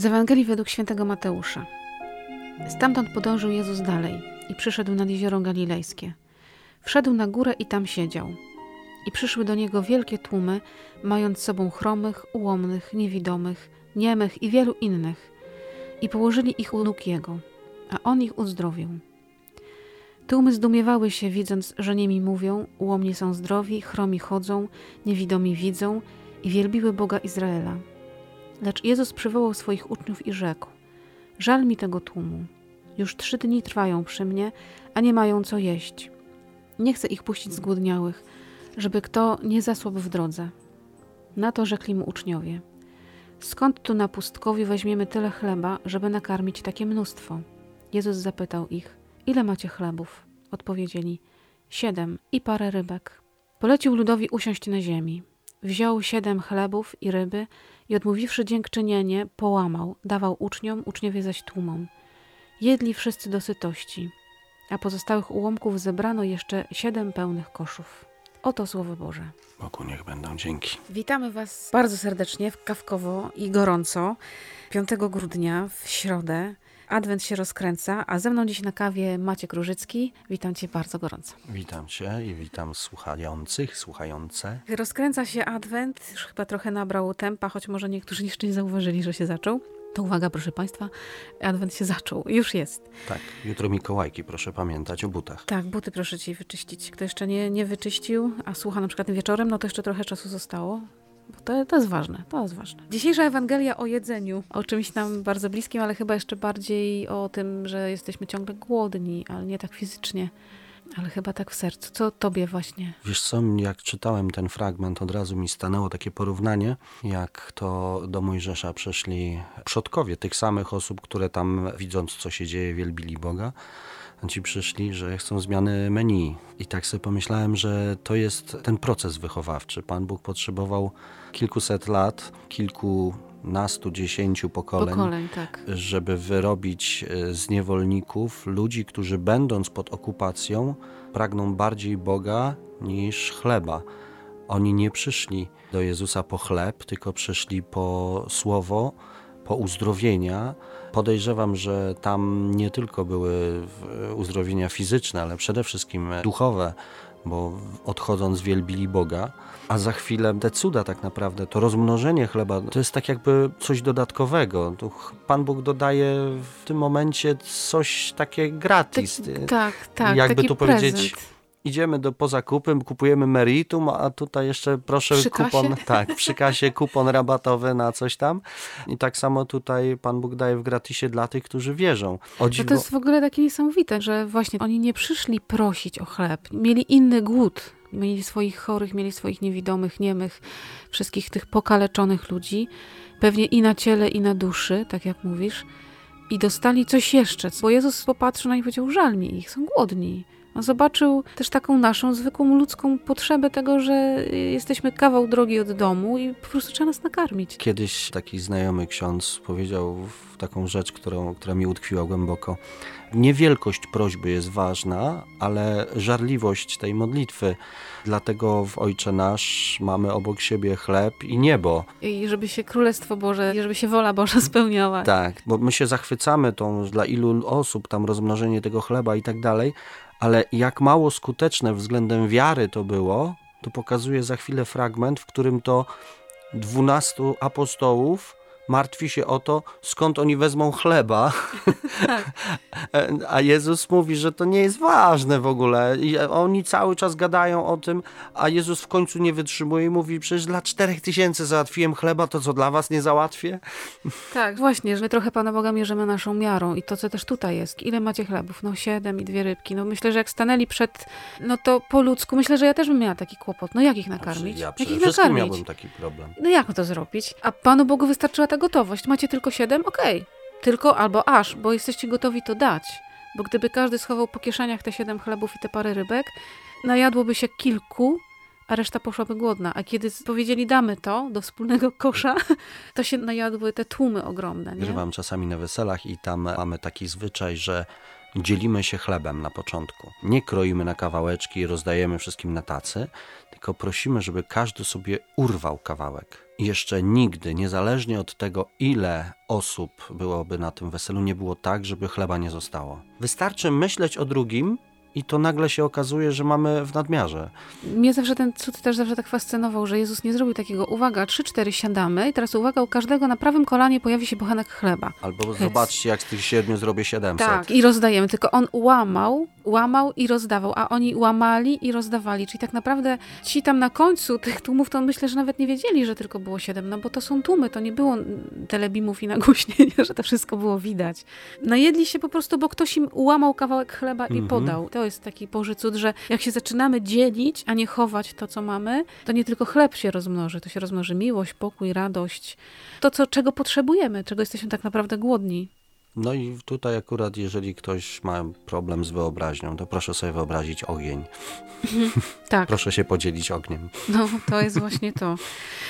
Z Ewangelii według świętego Mateusza. Stamtąd podążył Jezus dalej i przyszedł nad jezioro galilejskie. Wszedł na górę i tam siedział. I przyszły do niego wielkie tłumy, mając sobą chromych, ułomnych, niewidomych, niemych i wielu innych. I położyli ich u nóg Jego, a On ich uzdrowił. Tłumy zdumiewały się, widząc, że niemi mówią, ułomni są zdrowi, chromi chodzą, niewidomi widzą i wielbiły Boga Izraela. Lecz Jezus przywołał swoich uczniów i rzekł: Żal mi tego tłumu. Już trzy dni trwają przy mnie, a nie mają co jeść. Nie chcę ich puścić zgłodniałych, żeby kto nie zasłabł w drodze. Na to rzekli mu uczniowie: Skąd tu na pustkowiu weźmiemy tyle chleba, żeby nakarmić takie mnóstwo? Jezus zapytał ich: Ile macie chlebów? Odpowiedzieli: Siedem i parę rybek. Polecił ludowi usiąść na ziemi. Wziął siedem chlebów i ryby i odmówiwszy dziękczynienie, połamał, dawał uczniom, uczniowie zaś tłumom. Jedli wszyscy do sytości, a pozostałych ułomków zebrano jeszcze siedem pełnych koszów. Oto słowo Boże. Bogu niech będą dzięki. Witamy Was bardzo serdecznie, kawkowo i gorąco. 5 grudnia w środę. Adwent się rozkręca, a ze mną dziś na kawie Maciek Różycki. Witam Cię bardzo gorąco. Witam Cię i witam słuchających, słuchające. Rozkręca się Adwent, już chyba trochę nabrał tempa, choć może niektórzy jeszcze nie zauważyli, że się zaczął. To uwaga, proszę Państwa, Adwent się zaczął, już jest. Tak, jutro Mikołajki, proszę pamiętać o butach. Tak, buty proszę Ci wyczyścić. Kto jeszcze nie, nie wyczyścił, a słucha na przykład wieczorem, no to jeszcze trochę czasu zostało. Bo to, to jest ważne, to jest ważne. Dzisiejsza Ewangelia o jedzeniu, o czymś nam bardzo bliskim, ale chyba jeszcze bardziej o tym, że jesteśmy ciągle głodni, ale nie tak fizycznie, ale chyba tak w sercu. Co tobie właśnie? Wiesz co, jak czytałem ten fragment, od razu mi stanęło takie porównanie, jak to do Mojżesza przeszli przodkowie tych samych osób, które tam widząc, co się dzieje, wielbili Boga ci przyszli, że chcą zmiany menu. I tak sobie pomyślałem, że to jest ten proces wychowawczy. Pan Bóg potrzebował kilkuset lat, kilkunastu, dziesięciu pokoleń, Pokoleń, tak. żeby wyrobić e, z niewolników ludzi, którzy będąc pod okupacją, pragną bardziej Boga niż chleba. Oni nie przyszli do Jezusa po chleb, tylko przyszli po słowo, po uzdrowienia. Podejrzewam, że tam nie tylko były uzdrowienia fizyczne, ale przede wszystkim duchowe, bo odchodząc wielbili Boga, a za chwilę te cuda tak naprawdę, to rozmnożenie chleba, to jest tak jakby coś dodatkowego. Tu Pan Bóg dodaje w tym momencie coś takie gratis. Tak, tak, jakby tu powiedzieć, idziemy do poza zakupem, kupujemy meritum, a tutaj jeszcze proszę przy kupon, kasie? tak, przy kasie kupon rabatowy na coś tam. I tak samo tutaj Pan Bóg daje w gratisie dla tych, którzy wierzą. O dziwo... No to jest w ogóle takie niesamowite, że właśnie oni nie przyszli prosić o chleb, mieli inny głód. Mieli swoich chorych, mieli swoich niewidomych, niemych, wszystkich tych pokaleczonych ludzi, pewnie i na ciele, i na duszy, tak jak mówisz. I dostali coś jeszcze, bo Jezus popatrzył na nich i powiedział, żal mi ich, są głodni. Zobaczył też taką naszą zwykłą ludzką potrzebę tego, że jesteśmy kawał drogi od domu i po prostu trzeba nas nakarmić. Kiedyś taki znajomy ksiądz powiedział taką rzecz, którą, która mi utkwiła głęboko. Niewielkość prośby jest ważna, ale żarliwość tej modlitwy. Dlatego w Ojcze Nasz mamy obok siebie chleb i niebo. I żeby się Królestwo Boże, żeby się wola Boża spełniała. Tak, bo my się zachwycamy tą, dla ilu osób tam rozmnożenie tego chleba i tak dalej, ale jak mało skuteczne względem wiary to było, to pokazuje za chwilę fragment, w którym to dwunastu apostołów martwi się o to, skąd oni wezmą chleba. Tak. a Jezus mówi, że to nie jest ważne w ogóle. I oni cały czas gadają o tym, a Jezus w końcu nie wytrzymuje i mówi, przecież dla czterech tysięcy załatwiłem chleba, to co dla was nie załatwię? Tak, właśnie, że my trochę Pana Boga mierzymy naszą miarą i to, co też tutaj jest. Ile macie chlebów? No siedem i dwie rybki. No myślę, że jak stanęli przed, no to po ludzku, myślę, że ja też bym miała taki kłopot. No jak ich nakarmić? Ja jak ich nakarmić? miałbym taki problem. No jak to zrobić? A Panu Bogu wystarczyła ta gotowość. Macie tylko siedem? Okej. Okay. Tylko albo aż, bo jesteście gotowi to dać. Bo gdyby każdy schował po kieszeniach te siedem chlebów i te parę rybek, najadłoby się kilku, a reszta poszłaby głodna. A kiedy powiedzieli damy to do wspólnego kosza, to się najadły te tłumy ogromne. Nie? Bywam czasami na weselach i tam mamy taki zwyczaj, że dzielimy się chlebem na początku. Nie kroimy na kawałeczki i rozdajemy wszystkim na tacy, tylko prosimy, żeby każdy sobie urwał kawałek Jeszcze nigdy, niezależnie od tego, ile osób byłoby na tym weselu, nie było tak, żeby chleba nie zostało. Wystarczy myśleć o drugim, i to nagle się okazuje, że mamy w nadmiarze. Mnie zawsze ten cud też zawsze tak fascynował, że Jezus nie zrobił takiego, uwaga, trzy, cztery siadamy i teraz uwaga, u każdego na prawym kolanie pojawi się bochenek chleba. Albo Hec. zobaczcie, jak z tych siedmiu zrobię siedemset. Tak, i rozdajemy, tylko on łamał, łamał i rozdawał, a oni łamali i rozdawali, czyli tak naprawdę ci tam na końcu tych tłumów, to myślę, że nawet nie wiedzieli, że tylko było siedem, no bo to są tłumy, to nie było telebimów i nagłośnienia, że to wszystko było widać. Najedli się po prostu, bo ktoś im łamał kawałek chleba i mhm. podał. To jest taki Boży cud, że jak się zaczynamy dzielić, a nie chować to, co mamy, to nie tylko chleb się rozmnoży, to się rozmnoży miłość, pokój, radość, to, co, czego potrzebujemy, czego jesteśmy tak naprawdę głodni. No i tutaj akurat, jeżeli ktoś ma problem z wyobraźnią, to proszę sobie wyobrazić ogień. tak. proszę się podzielić ogniem. No, to jest właśnie to.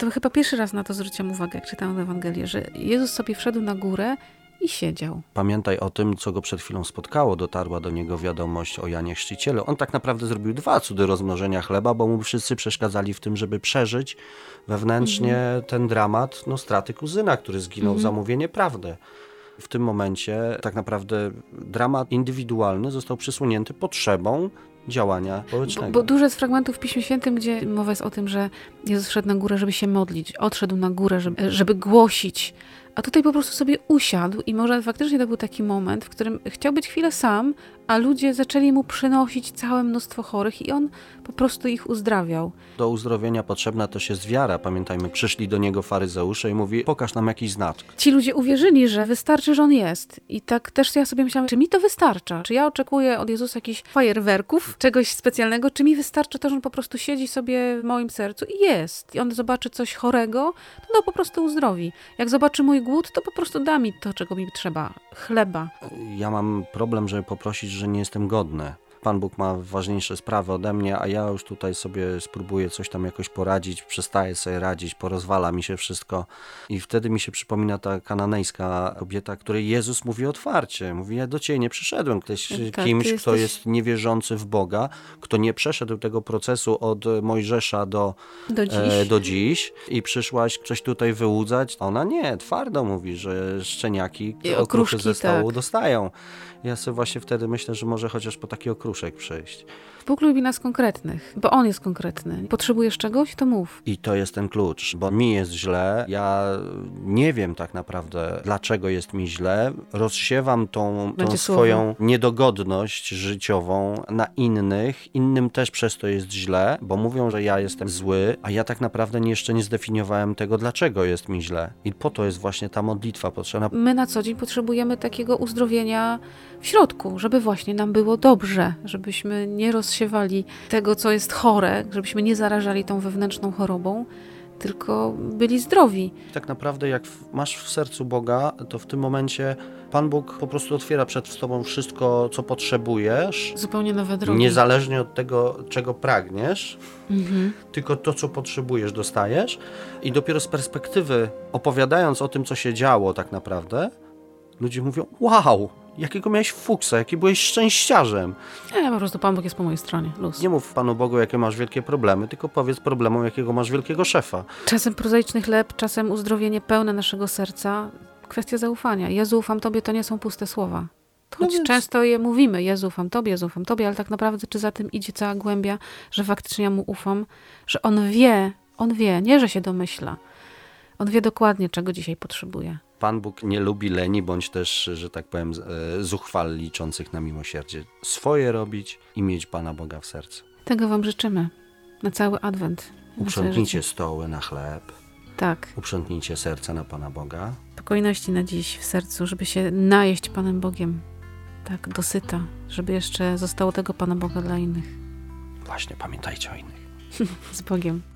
To chyba pierwszy raz na to zwróciłam uwagę, jak czytałam Ewangelię, że Jezus sobie wszedł na górę i siedział. Pamiętaj o tym, co go przed chwilą spotkało. Dotarła do niego wiadomość o Janie Chrzcicielu. On tak naprawdę zrobił dwa cudy rozmnożenia chleba, bo mu wszyscy przeszkadzali w tym, żeby przeżyć wewnętrznie mm -hmm. ten dramat no, straty kuzyna, który zginął mm -hmm. za mówienie prawdy. W tym momencie tak naprawdę dramat indywidualny został przysłonięty potrzebą działania społecznego. Bo, bo dużo jest fragmentów w Piśmie Świętym, gdzie mowa jest o tym, że Jezus wszedł na górę, żeby się modlić, odszedł na górę, żeby, żeby głosić, a tutaj po prostu sobie usiadł i może faktycznie to był taki moment, w którym chciał być chwilę sam, a ludzie zaczęli mu przynosić całe mnóstwo chorych i on po prostu ich uzdrawiał. Do uzdrowienia potrzebna też jest wiara. Pamiętajmy, przyszli do niego faryzeusze i mówi, pokaż nam jakiś znak. Ci ludzie uwierzyli, że wystarczy, że on jest. I tak też ja sobie myślałam, czy mi to wystarcza? Czy ja oczekuję od Jezusa jakichś fajerwerków, czegoś specjalnego? Czy mi wystarczy to, że on po prostu siedzi sobie w moim sercu i jest? I on zobaczy coś chorego, to go po prostu uzdrowi. Jak zobaczy mój głód, to po prostu da mi to, czego mi trzeba. Chleba. Ja mam problem, żeby poprosić, że nie jestem godny. Pan Bóg ma ważniejsze sprawy ode mnie, a ja już tutaj sobie spróbuję coś tam jakoś poradzić, przestaję sobie radzić, porozwala mi się wszystko. I wtedy mi się przypomina ta kananejska kobieta, której Jezus mówi otwarcie. Mówi, ja do ciebie nie przyszedłem. Ktoś, tak, kimś, jesteś... kto jest niewierzący w Boga, kto nie przeszedł tego procesu od Mojżesza do, do, dziś. E, do dziś i przyszłaś coś tutaj wyłudzać. Ona nie, twardo mówi, że szczeniaki okruchy ze stołu tak. dostają. Ja sobie właśnie wtedy myślę, że może chociaż po taki okruszek przejść. Bóg lubi nas konkretnych, bo On jest konkretny. Potrzebujesz czegoś, to mów. I to jest ten klucz, bo mi jest źle, ja nie wiem tak naprawdę, dlaczego jest mi źle. Rozsiewam tą, tą swoją niedogodność życiową na innych, innym też przez to jest źle, bo mówią, że ja jestem zły, a ja tak naprawdę jeszcze nie zdefiniowałem tego, dlaczego jest mi źle. I po to jest właśnie ta modlitwa potrzebna. My na co dzień potrzebujemy takiego uzdrowienia w środku, żeby właśnie nam było dobrze, żebyśmy nie rozsiewali tego, co jest chore, żebyśmy nie zarażali tą wewnętrzną chorobą, tylko byli zdrowi. Tak naprawdę, jak masz w sercu Boga, to w tym momencie Pan Bóg po prostu otwiera przed Tobą wszystko, co potrzebujesz. Zupełnie nowe drogi. Niezależnie od tego, czego pragniesz, mhm. tylko to, co potrzebujesz, dostajesz. I dopiero z perspektywy, opowiadając o tym, co się działo tak naprawdę, ludzie mówią: Wow, jakiego miałeś fuksa, jaki byłeś szczęściarzem. Nie, po prostu Pan Bóg jest po mojej stronie. Luz. Nie mów Panu Bogu, jakie masz wielkie problemy, tylko powiedz problemom, jakiego masz wielkiego szefa. Czasem prozaiczny chleb, czasem uzdrowienie pełne naszego serca. Kwestia zaufania. Ja ufam Tobie, to nie są puste słowa. Choć no więc... często je mówimy, Jezu, ufam Tobie, Jezu, ufam Tobie, ale tak naprawdę czy za tym idzie cała głębia, że faktycznie ja Mu ufam, że On wie, On wie, nie, że się domyśla. On wie dokładnie, czego dzisiaj potrzebuje. Pan Bóg nie lubi leni, bądź też, że tak powiem, e, zuchwal liczących na miłosierdzie. Swoje robić i mieć Pana Boga w sercu. Tego Wam życzymy na cały Adwent. Uprzątnijcie stoły na chleb. Tak. Uprzątnijcie serca na Pana Boga. Spokojności na dziś w sercu, żeby się najeść Panem Bogiem. Tak, dosyta, żeby jeszcze zostało tego Pana Boga dla innych. Właśnie, pamiętajcie o innych. Z Bogiem.